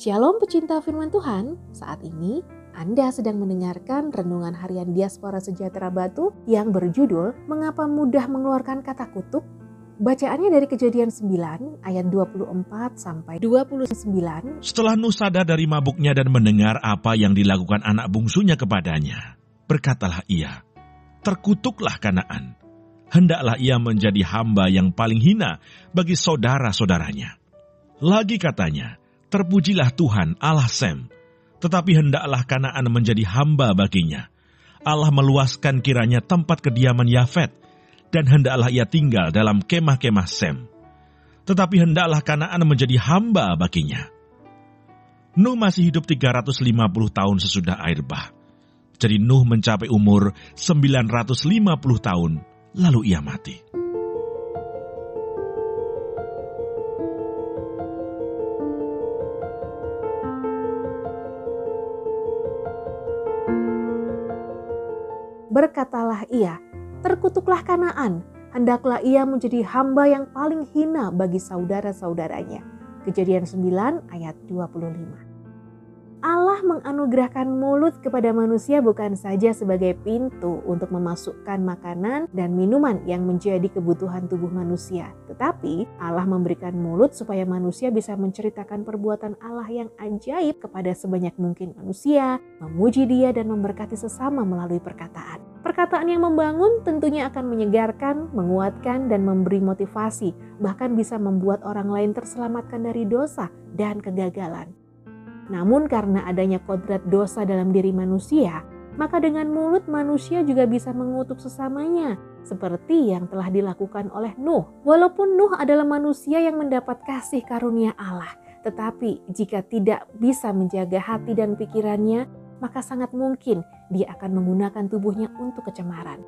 Shalom pecinta firman Tuhan, saat ini Anda sedang mendengarkan renungan harian Diaspora Sejahtera Batu yang berjudul Mengapa Mudah Mengeluarkan Kata Kutuk? Bacaannya dari kejadian 9 ayat 24 sampai 29. Setelah Nuh sadar dari mabuknya dan mendengar apa yang dilakukan anak bungsunya kepadanya, berkatalah ia, Terkutuklah Kanaan, hendaklah ia menjadi hamba yang paling hina bagi saudara-saudaranya. Lagi katanya, Terpujilah Tuhan Allah Sem, tetapi hendaklah Kanaan menjadi hamba baginya. Allah meluaskan kiranya tempat kediaman Yafet, dan hendaklah ia tinggal dalam kemah-kemah Sem. Tetapi hendaklah Kanaan menjadi hamba baginya. Nuh masih hidup 350 tahun sesudah air bah. Jadi Nuh mencapai umur 950 tahun, lalu ia mati. Berkatalah ia, terkutuklah Kanaan, hendaklah ia menjadi hamba yang paling hina bagi saudara-saudaranya. Kejadian 9 ayat 25. Allah menganugerahkan mulut kepada manusia bukan saja sebagai pintu untuk memasukkan makanan dan minuman yang menjadi kebutuhan tubuh manusia, tetapi Allah memberikan mulut supaya manusia bisa menceritakan perbuatan Allah yang ajaib kepada sebanyak mungkin manusia, memuji Dia dan memberkati sesama melalui perkataan. Perkataan yang membangun tentunya akan menyegarkan, menguatkan, dan memberi motivasi, bahkan bisa membuat orang lain terselamatkan dari dosa dan kegagalan. Namun karena adanya kodrat dosa dalam diri manusia, maka dengan mulut manusia juga bisa mengutuk sesamanya, seperti yang telah dilakukan oleh Nuh. Walaupun Nuh adalah manusia yang mendapat kasih karunia Allah, tetapi jika tidak bisa menjaga hati dan pikirannya, maka sangat mungkin dia akan menggunakan tubuhnya untuk kecemaran.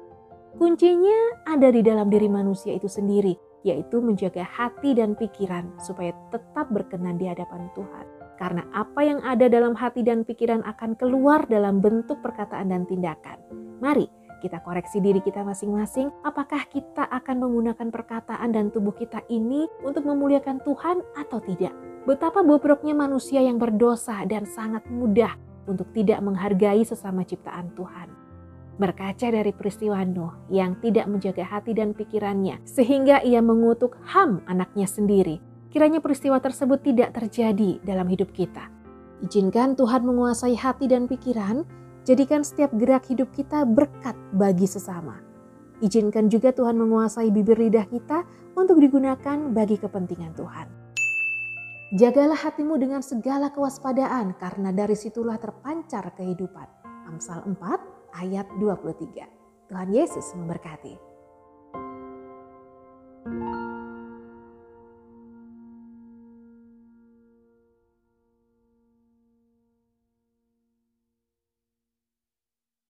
Kuncinya ada di dalam diri manusia itu sendiri, yaitu menjaga hati dan pikiran supaya tetap berkenan di hadapan Tuhan. Karena apa yang ada dalam hati dan pikiran akan keluar dalam bentuk perkataan dan tindakan. Mari kita koreksi diri kita masing-masing, apakah kita akan menggunakan perkataan dan tubuh kita ini untuk memuliakan Tuhan atau tidak. Betapa bobroknya manusia yang berdosa dan sangat mudah untuk tidak menghargai sesama ciptaan Tuhan. Berkaca dari peristiwa Nuh yang tidak menjaga hati dan pikirannya, sehingga ia mengutuk Ham anaknya sendiri Kiranya peristiwa tersebut tidak terjadi dalam hidup kita. Izinkan Tuhan menguasai hati dan pikiran, jadikan setiap gerak hidup kita berkat bagi sesama. Izinkan juga Tuhan menguasai bibir lidah kita untuk digunakan bagi kepentingan Tuhan. Jagalah hatimu dengan segala kewaspadaan karena dari situlah terpancar kehidupan. Amsal 4 ayat 23. Tuhan Yesus memberkati.